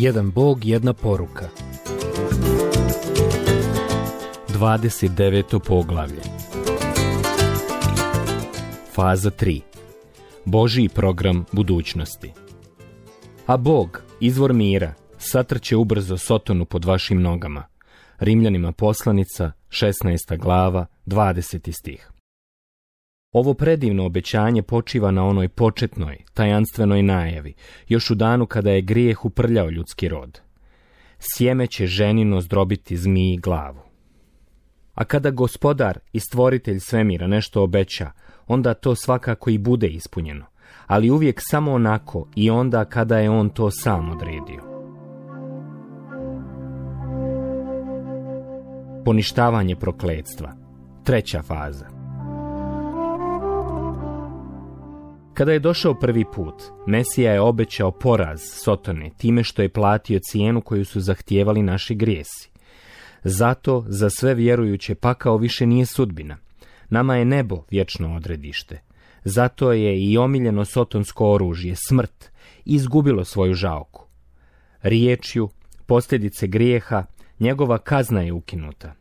Jedan Bog, jedna poruka. 29. poglavlje Faza 3 Božiji program budućnosti A Bog, izvor mira, satrće ubrzo Sotonu pod vašim nogama. Rimljanima poslanica, 16. glava, 20. stih. Ovo predivno obećanje počiva na onoj početnoj, tajanstvenoj najavi, još u danu kada je grijeh uprljao ljudski rod. Sjeme će ženino zdrobiti zmiji glavu. A kada gospodar i stvoritelj svemira nešto obeća, onda to svakako i bude ispunjeno, ali uvijek samo onako i onda kada je on to sam odredio. Poništavanje prokledstva. Treća faza. Kada je došao prvi put, Mesija je obećao poraz Sotone time što je platio cijenu koju su zahtijevali naši grijesi. Zato za sve vjerujuće pakao više nije sudbina. Nama je nebo vječno odredište. Zato je i omiljeno sotonsko oružje, smrt, izgubilo svoju žaoku. Riječju, posljedice grijeha, njegova kazna je ukinuta.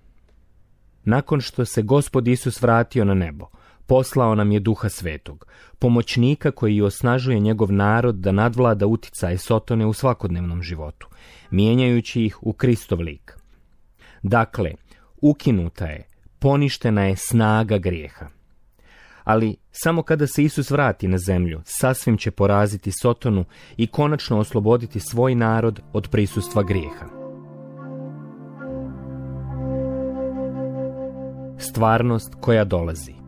Nakon što se gospod Isus vratio na nebo, Poslao nam je duha svetog, pomoćnika koji osnažuje njegov narod da nadvlada uticaje Sotone u svakodnevnom životu, mijenjajući ih u Kristov lik. Dakle, ukinuta je, poništena je snaga grijeha. Ali samo kada se Isus vrati na zemlju, sasvim će poraziti Sotonu i konačno osloboditi svoj narod od prisustva grijeha. Stvarnost koja dolazi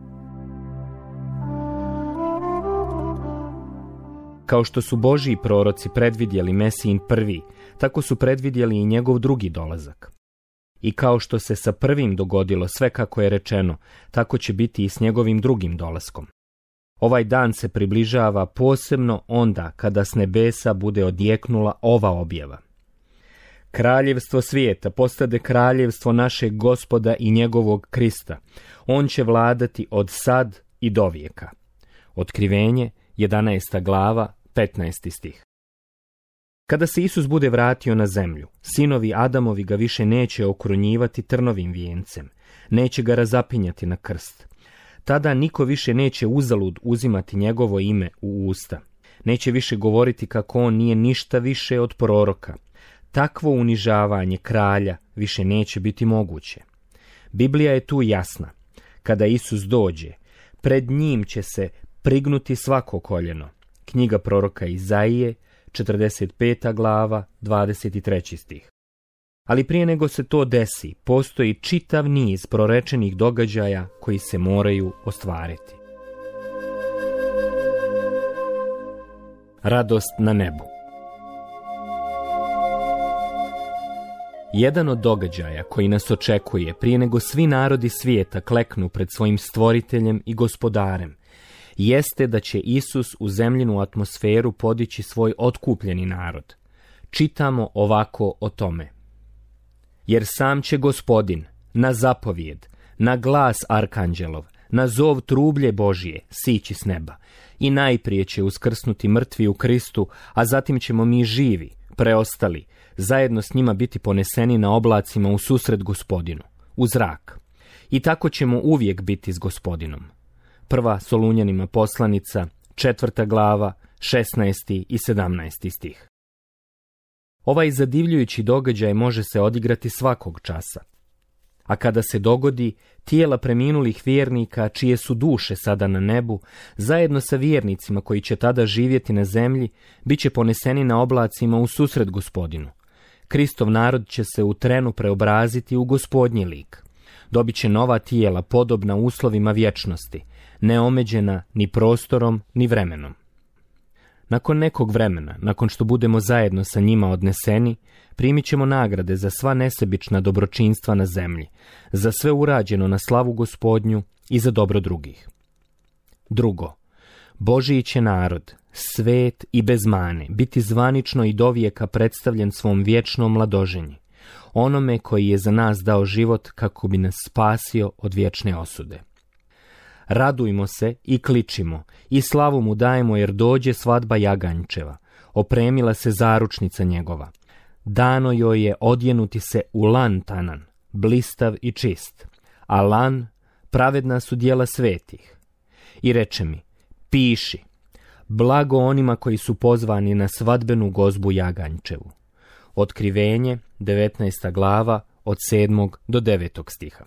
Kao što su Božiji proroci predvidjeli Mesijin prvi, tako su predvidjeli i njegov drugi dolazak. I kao što se sa prvim dogodilo sve kako je rečeno, tako će biti i s njegovim drugim dolaskom. Ovaj dan se približava posebno onda kada s nebesa bude odjeknula ova objava. Kraljevstvo svijeta postade kraljevstvo našeg gospoda i njegovog Krista. On će vladati od sad i do vijeka. Otkrivenje, 11. glava, 15. stih. Kada se Isus bude vratio na zemlju, sinovi Adamovi ga više neće okrunjivati trnovim vijencem, neće ga razapinjati na krst. Tada niko više neće uzalud uzimati njegovo ime u usta. Neće više govoriti kako on nije ništa više od proroka. Takvo unižavanje kralja više neće biti moguće. Biblija je tu jasna. Kada Isus dođe, pred njim će se prignuti svako koljeno, Knjiga proroka Izaije, 45. glava, 23. stih. Ali prije nego se to desi, postoji čitav niz prorečenih događaja koji se moraju ostvariti. Radost na nebu Jedan od događaja koji nas očekuje prije nego svi narodi svijeta kleknu pred svojim stvoriteljem i gospodarem jeste da će Isus u zemljinu atmosferu podići svoj otkupljeni narod. Čitamo ovako o tome. Jer sam će gospodin na zapovjed, na glas arkanđelov, na zov trublje Božije, sići s neba. I najprije će uskrsnuti mrtvi u Kristu, a zatim ćemo mi živi, preostali, zajedno s njima biti poneseni na oblacima u susret gospodinu, u zrak. I tako ćemo uvijek biti s gospodinom prva Solunjanima poslanica, četvrta glava, 16. i 17. stih. Ovaj zadivljujući događaj može se odigrati svakog časa. A kada se dogodi, tijela preminulih vjernika, čije su duše sada na nebu, zajedno sa vjernicima koji će tada živjeti na zemlji, bit će poneseni na oblacima u susret gospodinu. Kristov narod će se u trenu preobraziti u gospodnji lik. Dobit će nova tijela podobna uslovima vječnosti, neomeđena ni prostorom ni vremenom. Nakon nekog vremena, nakon što budemo zajedno sa njima odneseni, primit ćemo nagrade za sva nesebična dobročinstva na zemlji, za sve urađeno na slavu gospodnju i za dobro drugih. Drugo, Božiji će narod, svet i bez mane, biti zvanično i dovijeka predstavljen svom vječnom mladoženji, onome koji je za nas dao život kako bi nas spasio od vječne osude radujmo se i kličimo, i slavu mu dajemo jer dođe svadba Jagančeva, opremila se zaručnica njegova. Dano joj je odjenuti se u lan tanan, blistav i čist, a lan pravedna su dijela svetih. I reče mi, piši, blago onima koji su pozvani na svadbenu gozbu Jagančevu. Otkrivenje, 19. glava, od 7. do 9. stiha.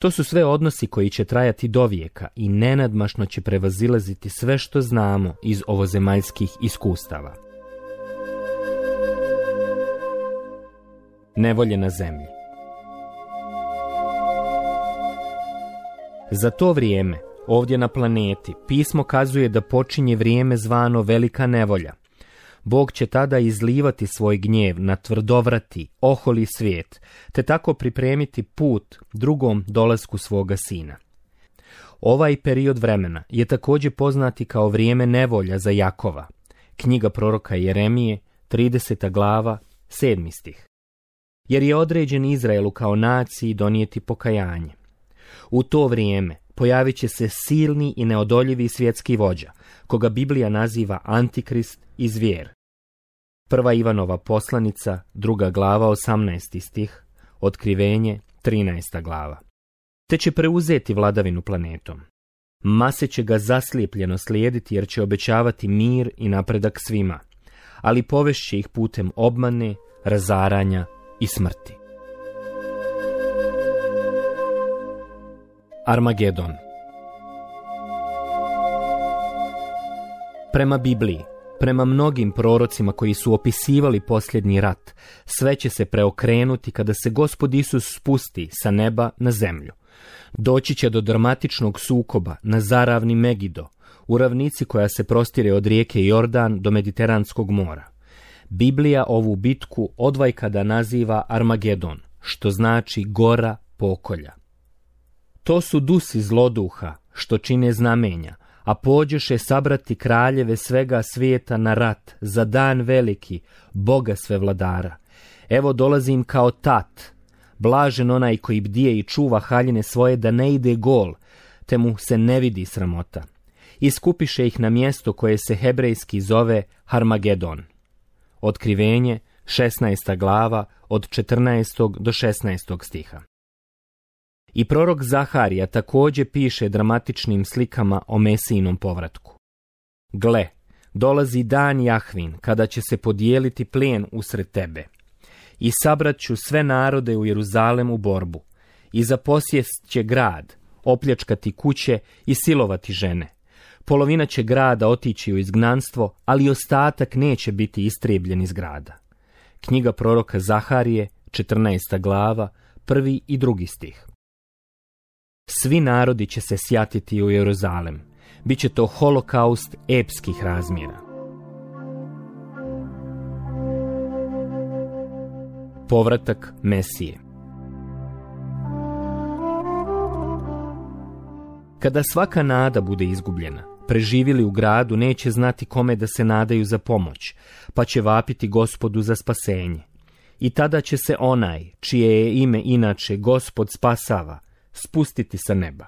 To su sve odnosi koji će trajati do vijeka i nenadmašno će prevazilaziti sve što znamo iz ovozemaljskih iskustava. Nevolje na zemlji Za to vrijeme, ovdje na planeti, pismo kazuje da počinje vrijeme zvano velika nevolja – Bog će tada izlivati svoj gnjev na tvrdovrati, oholi svijet, te tako pripremiti put drugom dolasku svoga sina. Ovaj period vremena je također poznati kao vrijeme nevolja za Jakova. Knjiga proroka Jeremije, 30. glava, 7. Jer je određen Izraelu kao naciji donijeti pokajanje. U to vrijeme pojavit će se silni i neodoljivi svjetski vođa, koga Biblija naziva Antikrist i zvijer. Prva Ivanova poslanica, druga glava, 18. stih, otkrivenje, 13. glava. Te će preuzeti vladavinu planetom. Mase će ga zaslijepljeno slijediti jer će obećavati mir i napredak svima, ali povešće ih putem obmane, razaranja i smrti. Armagedon Prema Bibliji Prema mnogim prorocima koji su opisivali posljednji rat, sve će se preokrenuti kada se gospod Isus spusti sa neba na zemlju. Doći će do dramatičnog sukoba na zaravni Megido, u ravnici koja se prostire od rijeke Jordan do Mediteranskog mora. Biblija ovu bitku odvajkada naziva Armagedon, što znači gora pokolja. To su dusi zloduha, što čine znamenja, a pođeše sabrati kraljeve svega svijeta na rat, za dan veliki, Boga sve vladara. Evo dolazim kao tat, blažen onaj koji bdije i čuva haljine svoje da ne ide gol, te mu se ne vidi sramota. Iskupiše ih na mjesto koje se hebrejski zove Harmagedon. Otkrivenje, 16. glava, od 14. do 16. stiha. I prorok Zaharija također piše dramatičnim slikama o Mesijinom povratku. Gle, dolazi dan Jahvin, kada će se podijeliti plijen usred tebe. I sabrat ću sve narode u Jeruzalem u borbu. I zaposjest će grad, opljačkati kuće i silovati žene. Polovina će grada otići u izgnanstvo, ali ostatak neće biti istrijebljen iz grada. Knjiga proroka Zaharije, 14. glava, prvi i drugi stih. Svi narodi će se sjatiti u Jeruzalem. Biće to holokaust epskih razmjera. Povratak Mesije Kada svaka nada bude izgubljena, preživjeli u gradu neće znati kome da se nadaju za pomoć, pa će vapiti gospodu za spasenje. I tada će se onaj, čije je ime inače gospod spasava, spustiti sa neba.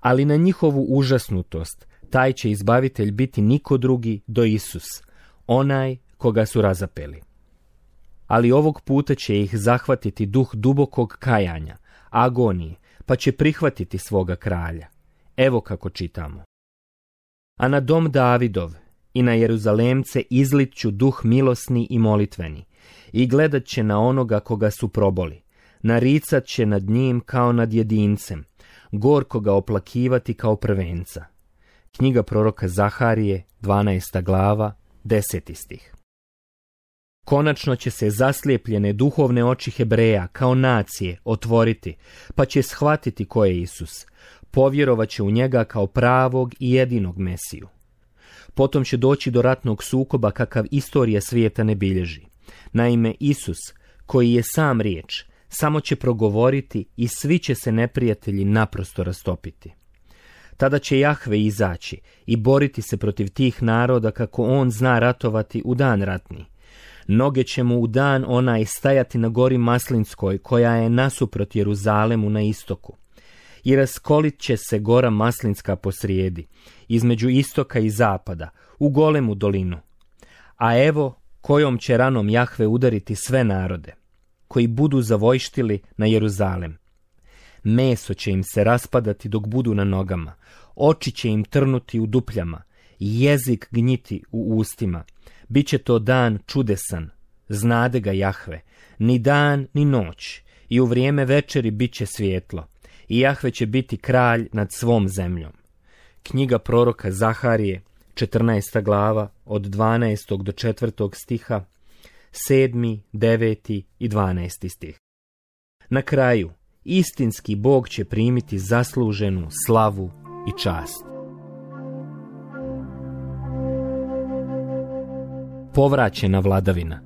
Ali na njihovu užasnutost taj će izbavitelj biti niko drugi do Isus, onaj koga su razapeli. Ali ovog puta će ih zahvatiti duh dubokog kajanja, agonije, pa će prihvatiti svoga kralja. Evo kako čitamo. A na dom Davidov i na Jeruzalemce izlit ću duh milosni i molitveni i gledat će na onoga koga su proboli naricat će nad njim kao nad jedincem, gorko ga oplakivati kao prvenca. Knjiga proroka Zaharije, 12. glava, 10. stih. Konačno će se zaslijepljene duhovne oči Hebreja kao nacije otvoriti, pa će shvatiti ko je Isus. Povjerovat će u njega kao pravog i jedinog Mesiju. Potom će doći do ratnog sukoba kakav istorija svijeta ne bilježi. Naime, Isus, koji je sam riječ, samo će progovoriti i svi će se neprijatelji naprosto rastopiti. Tada će Jahve izaći i boriti se protiv tih naroda kako on zna ratovati u dan ratni. Noge će mu u dan onaj stajati na gori Maslinskoj koja je nasuprot Jeruzalemu na istoku. I raskolit će se gora Maslinska po srijedi, između istoka i zapada, u golemu dolinu. A evo kojom će ranom Jahve udariti sve narode koji budu zavojštili na Jeruzalem. Meso će im se raspadati dok budu na nogama, oči će im trnuti u dupljama, jezik gnjiti u ustima. Biće to dan čudesan, znade ga Jahve, ni dan ni noć, i u vrijeme večeri bit će svijetlo, i Jahve će biti kralj nad svom zemljom. Knjiga proroka Zaharije, 14. glava, od 12. do 4. stiha, sedmi, deveti i dvanaesti stih. Na kraju, istinski Bog će primiti zasluženu slavu i čast. Povraćena vladavina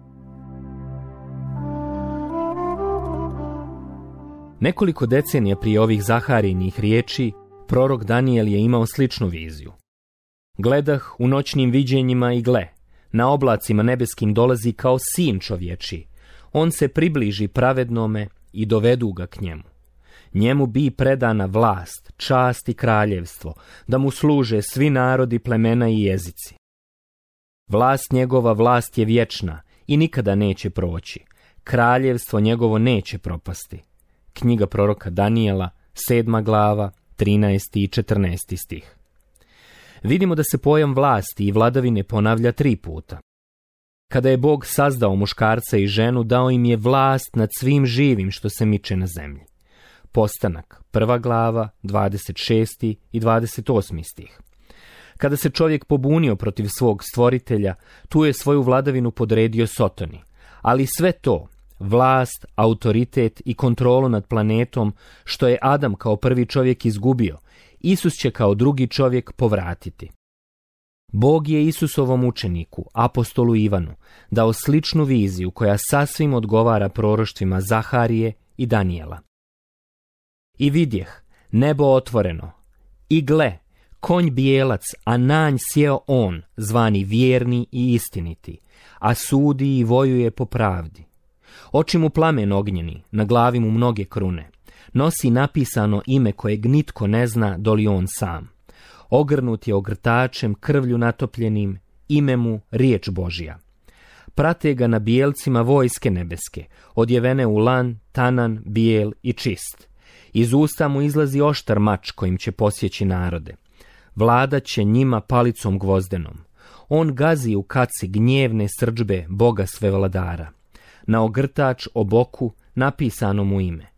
Nekoliko decenija prije ovih zaharinih riječi, prorok Daniel je imao sličnu viziju. Gledah u noćnim viđenjima i gle, na oblacima nebeskim dolazi kao sin čovječi. On se približi pravednome i dovedu ga k njemu. Njemu bi predana vlast, čast i kraljevstvo, da mu služe svi narodi, plemena i jezici. Vlast njegova vlast je vječna i nikada neće proći. Kraljevstvo njegovo neće propasti. Knjiga proroka Danijela, sedma glava, 13. i 14. stih vidimo da se pojam vlasti i vladavine ponavlja tri puta. Kada je Bog sazdao muškarca i ženu, dao im je vlast nad svim živim što se miče na zemlji. Postanak, prva glava, 26. i 28. stih. Kada se čovjek pobunio protiv svog stvoritelja, tu je svoju vladavinu podredio Sotoni. Ali sve to, vlast, autoritet i kontrolu nad planetom, što je Adam kao prvi čovjek izgubio – Isus će kao drugi čovjek povratiti. Bog je Isusovom učeniku, apostolu Ivanu, dao sličnu viziju koja sasvim odgovara proroštvima Zaharije i Danijela. I vidjeh, nebo otvoreno, i gle, konj bijelac, a nanj sjeo on, zvani vjerni i istiniti, a sudi i vojuje po pravdi. Oči mu plamen ognjeni, na glavi mu mnoge krune nosi napisano ime kojeg nitko ne zna doli on sam. Ogrnut je ogrtačem krvlju natopljenim, ime mu riječ Božja. Prate ga na bijelcima vojske nebeske, odjevene u lan, tanan, bijel i čist. Iz usta mu izlazi oštar mač kojim će posjeći narode. Vlada će njima palicom gvozdenom. On gazi u kaci gnjevne srđbe Boga svevladara. Na ogrtač oboku napisano mu ime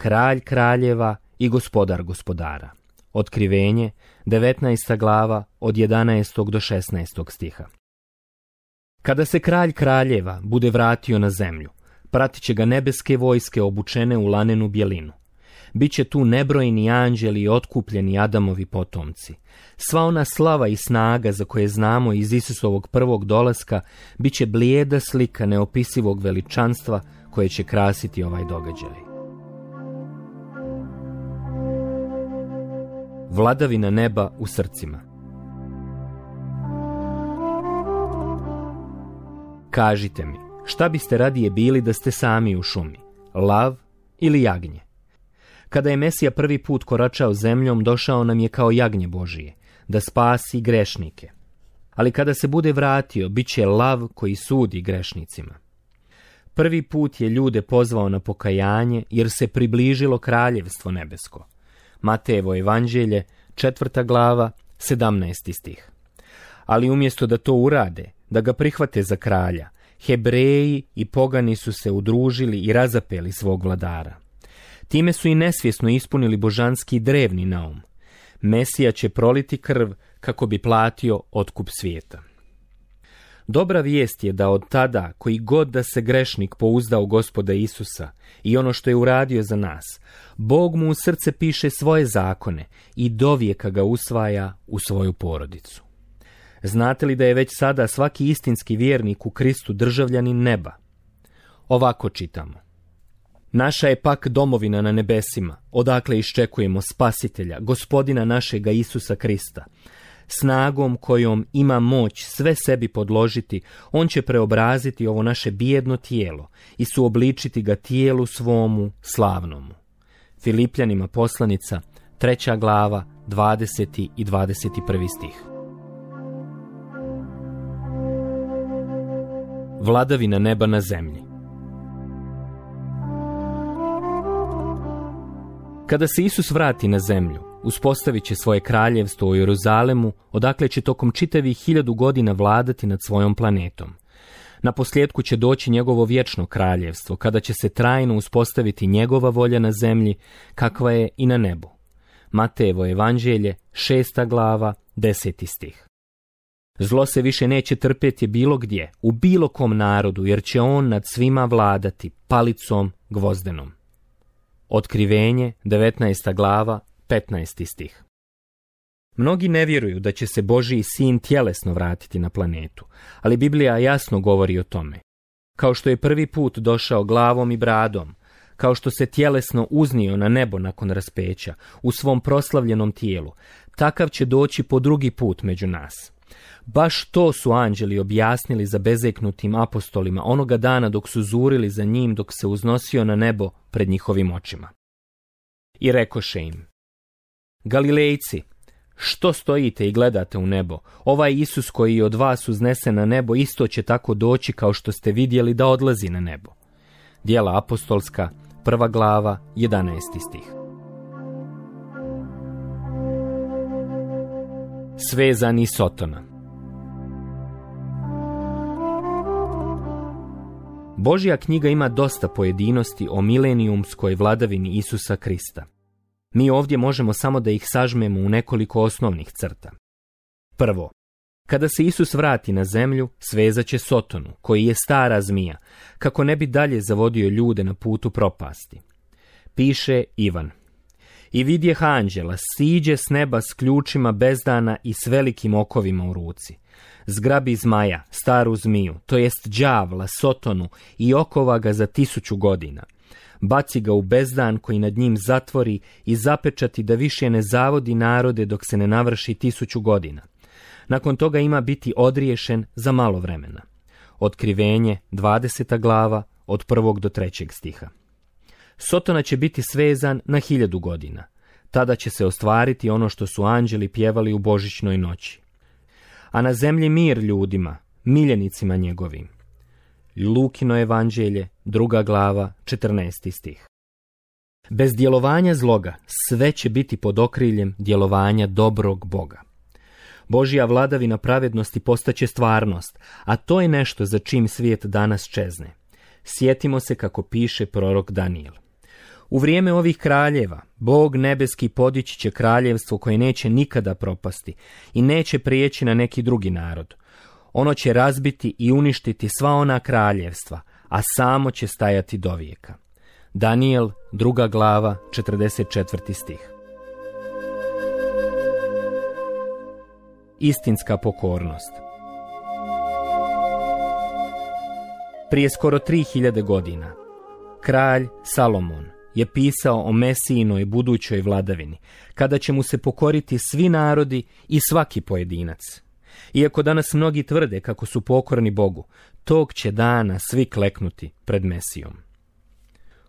kralj kraljeva i gospodar gospodara. Otkrivenje, 19. glava, od 11. do 16. stiha. Kada se kralj kraljeva bude vratio na zemlju, pratit će ga nebeske vojske obučene u lanenu bjelinu. Biće tu nebrojni anđeli i otkupljeni Adamovi potomci. Sva ona slava i snaga za koje znamo iz Isusovog prvog dolaska biće blijeda slika neopisivog veličanstva koje će krasiti ovaj događaj. Vladavina neba u srcima. Kažite mi, šta biste radije bili da ste sami u šumi, lav ili jagnje? Kada je Mesija prvi put koračao zemljom, došao nam je kao jagnje Božije, da spasi grešnike. Ali kada se bude vratio, bit će lav koji sudi grešnicima. Prvi put je ljude pozvao na pokajanje, jer se približilo kraljevstvo nebesko – Matejevo evanđelje, četvrta glava, 17. stih. Ali umjesto da to urade, da ga prihvate za kralja, Hebreji i pogani su se udružili i razapeli svog vladara. Time su i nesvjesno ispunili božanski drevni naum. Mesija će proliti krv kako bi platio otkup svijeta. Dobra vijest je da od tada, koji god da se grešnik pouzdao gospoda Isusa i ono što je uradio za nas, Bog mu u srce piše svoje zakone i dovijeka ga usvaja u svoju porodicu. Znate li da je već sada svaki istinski vjernik u Kristu državljanin neba? Ovako čitamo. Naša je pak domovina na nebesima, odakle iščekujemo spasitelja, gospodina našega Isusa Krista, snagom kojom ima moć sve sebi podložiti, on će preobraziti ovo naše bijedno tijelo i suobličiti ga tijelu svomu slavnomu. Filipljanima poslanica, treća glava, 20. i 21. stih. Vladavina neba na zemlji Kada se Isus vrati na zemlju, Uspostavit će svoje kraljevstvo u Jeruzalemu, odakle će tokom čitavih hiljadu godina vladati nad svojom planetom. Na posljedku će doći njegovo vječno kraljevstvo, kada će se trajno uspostaviti njegova volja na zemlji, kakva je i na nebu. Matejevo evanđelje, šesta glava, deseti stih. Zlo se više neće trpjeti bilo gdje, u bilo kom narodu, jer će on nad svima vladati palicom gvozdenom. Otkrivenje, 19. glava, 15. stih. Mnogi ne vjeruju da će se božji sin tjelesno vratiti na planetu, ali Biblija jasno govori o tome. Kao što je prvi put došao glavom i bradom, kao što se tjelesno uznio na nebo nakon raspeća, u svom proslavljenom tijelu, takav će doći po drugi put među nas. Baš to su anđeli objasnili za bezeknutim apostolima onoga dana dok su zurili za njim dok se uznosio na nebo pred njihovim očima. I rekoše im, Galilejci, što stojite i gledate u nebo? Ovaj Isus koji je od vas uznese na nebo isto će tako doći kao što ste vidjeli da odlazi na nebo. Dijela apostolska, prva glava, 11. stih. Svezani Sotona Božja knjiga ima dosta pojedinosti o milenijumskoj vladavini Isusa Krista. Mi ovdje možemo samo da ih sažmemo u nekoliko osnovnih crta. Prvo, kada se Isus vrati na zemlju, svezat će Sotonu, koji je stara zmija, kako ne bi dalje zavodio ljude na putu propasti. Piše Ivan. I vidje anđela, siđe s neba s ključima bezdana i s velikim okovima u ruci. Zgrabi zmaja, staru zmiju, to jest đavla, Sotonu i okova ga za tisuću godina – baci ga u bezdan koji nad njim zatvori i zapečati da više ne zavodi narode dok se ne navrši tisuću godina. Nakon toga ima biti odriješen za malo vremena. Otkrivenje, 20. glava, od prvog do trećeg stiha. Sotona će biti svezan na hiljadu godina. Tada će se ostvariti ono što su anđeli pjevali u božićnoj noći. A na zemlji mir ljudima, miljenicima njegovim. Lukino evanđelje, druga glava, 14. stih. Bez djelovanja zloga sve će biti pod okriljem djelovanja dobrog Boga. Božja vladavina pravednosti postaće stvarnost, a to je nešto za čim svijet danas čezne. Sjetimo se kako piše prorok Daniel. U vrijeme ovih kraljeva, Bog nebeski podići će kraljevstvo koje neće nikada propasti i neće prijeći na neki drugi narod ono će razbiti i uništiti sva ona kraljevstva, a samo će stajati do vijeka. Daniel, druga glava, 44. stih. Istinska pokornost Prije skoro 3000 godina, kralj Salomon je pisao o Mesijinoj budućoj vladavini, kada će mu se pokoriti svi narodi i svaki pojedinac, iako danas mnogi tvrde kako su pokorni Bogu, tog će dana svi kleknuti pred Mesijom.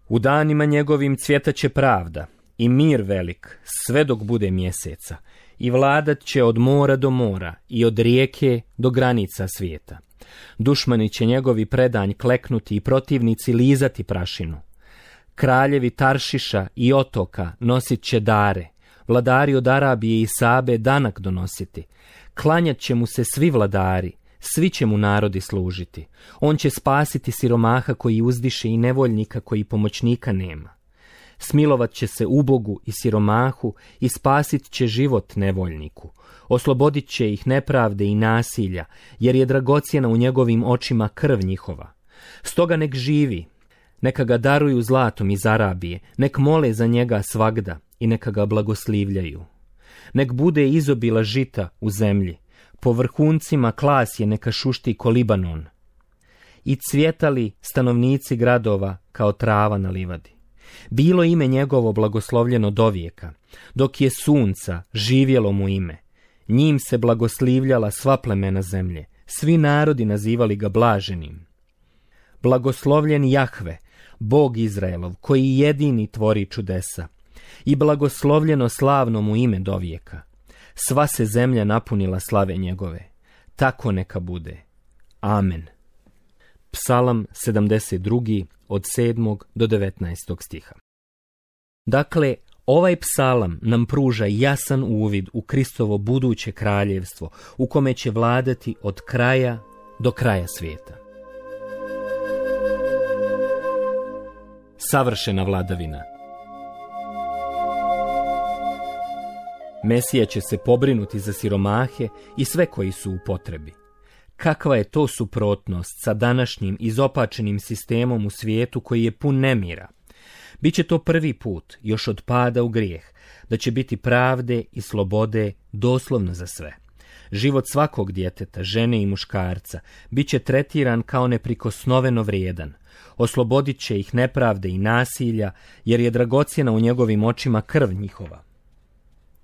U danima njegovim će pravda i mir velik, sve dok bude mjeseca, i vladat će od mora do mora i od rijeke do granica svijeta. Dušmani će njegovi predanj kleknuti i protivnici lizati prašinu. Kraljevi Taršiša i otoka nosit će dare vladari od Arabije i Sabe danak donositi. Klanjat će mu se svi vladari, svi će mu narodi služiti. On će spasiti siromaha koji uzdiše i nevoljnika koji pomoćnika nema. Smilovat će se ubogu i siromahu i spasit će život nevoljniku. Oslobodit će ih nepravde i nasilja, jer je dragocjena u njegovim očima krv njihova. Stoga nek živi, neka ga daruju zlatom iz Arabije, nek mole za njega svagda, i neka ga blagoslivljaju. Nek bude izobila žita u zemlji, po vrhuncima klas je neka šušti ko I cvjetali stanovnici gradova kao trava na livadi. Bilo ime njegovo blagoslovljeno dovijeka, dok je sunca živjelo mu ime. Njim se blagoslivljala sva plemena zemlje, svi narodi nazivali ga blaženim. Blagoslovljen Jahve, Bog Izraelov, koji jedini tvori čudesa, i blagoslovljeno slavno mu ime dovijeka. Sva se zemlja napunila slave njegove. Tako neka bude. Amen. Psalam 72. od 7. do 19. stiha. Dakle, ovaj psalam nam pruža jasan uvid u Kristovo buduće kraljevstvo, u kome će vladati od kraja do kraja svijeta. Savršena vladavina Mesija će se pobrinuti za siromahe i sve koji su u potrebi. Kakva je to suprotnost sa današnjim izopačenim sistemom u svijetu koji je pun nemira? Biće to prvi put, još od pada u grijeh, da će biti pravde i slobode doslovno za sve. Život svakog djeteta, žene i muškarca, bit će tretiran kao neprikosnoveno vrijedan. Oslobodit će ih nepravde i nasilja, jer je dragocjena u njegovim očima krv njihova.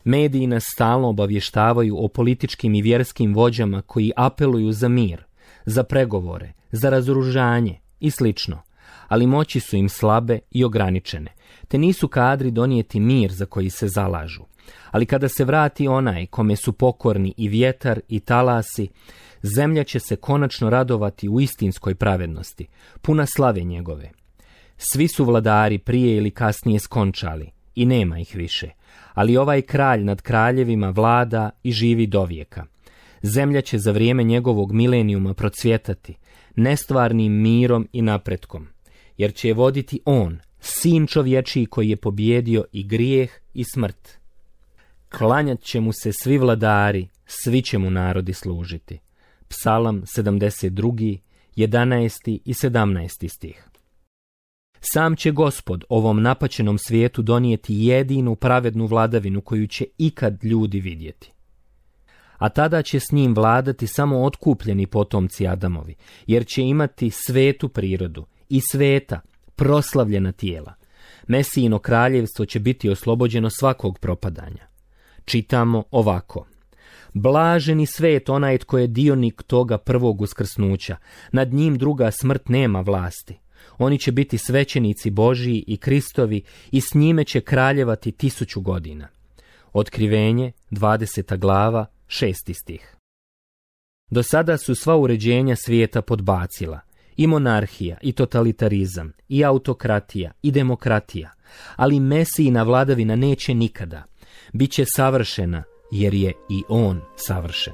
Mediji nas stalno obavještavaju o političkim i vjerskim vođama koji apeluju za mir, za pregovore, za razoružanje i slično, ali moći su im slabe i ograničene, te nisu kadri donijeti mir za koji se zalažu. Ali kada se vrati onaj kome su pokorni i vjetar i talasi, zemlja će se konačno radovati u istinskoj pravednosti, puna slave njegove. Svi su vladari prije ili kasnije skončali, i nema ih više. Ali ovaj kralj nad kraljevima vlada i živi vijeka. Zemlja će za vrijeme njegovog milenijuma procvjetati nestvarnim mirom i napretkom, jer će je voditi on, sin čovječiji koji je pobjedio i grijeh i smrt. Klanjat će mu se svi vladari, svi će mu narodi služiti. Psalam 72. 11. i 17. stih sam će gospod ovom napaćenom svijetu donijeti jedinu pravednu vladavinu koju će ikad ljudi vidjeti. A tada će s njim vladati samo otkupljeni potomci Adamovi, jer će imati svetu prirodu i sveta, proslavljena tijela. Mesijino kraljevstvo će biti oslobođeno svakog propadanja. Čitamo ovako. Blaženi svet onaj tko je dionik toga prvog uskrsnuća, nad njim druga smrt nema vlasti. Oni će biti svećenici Božiji i Kristovi i s njime će kraljevati tisuću godina. Otkrivenje, 20. glava, 6. stih. Do sada su sva uređenja svijeta podbacila. I monarhija, i totalitarizam, i autokratija, i demokratija. Ali Mesijina vladavina neće nikada. bit će savršena, jer je i on savršen.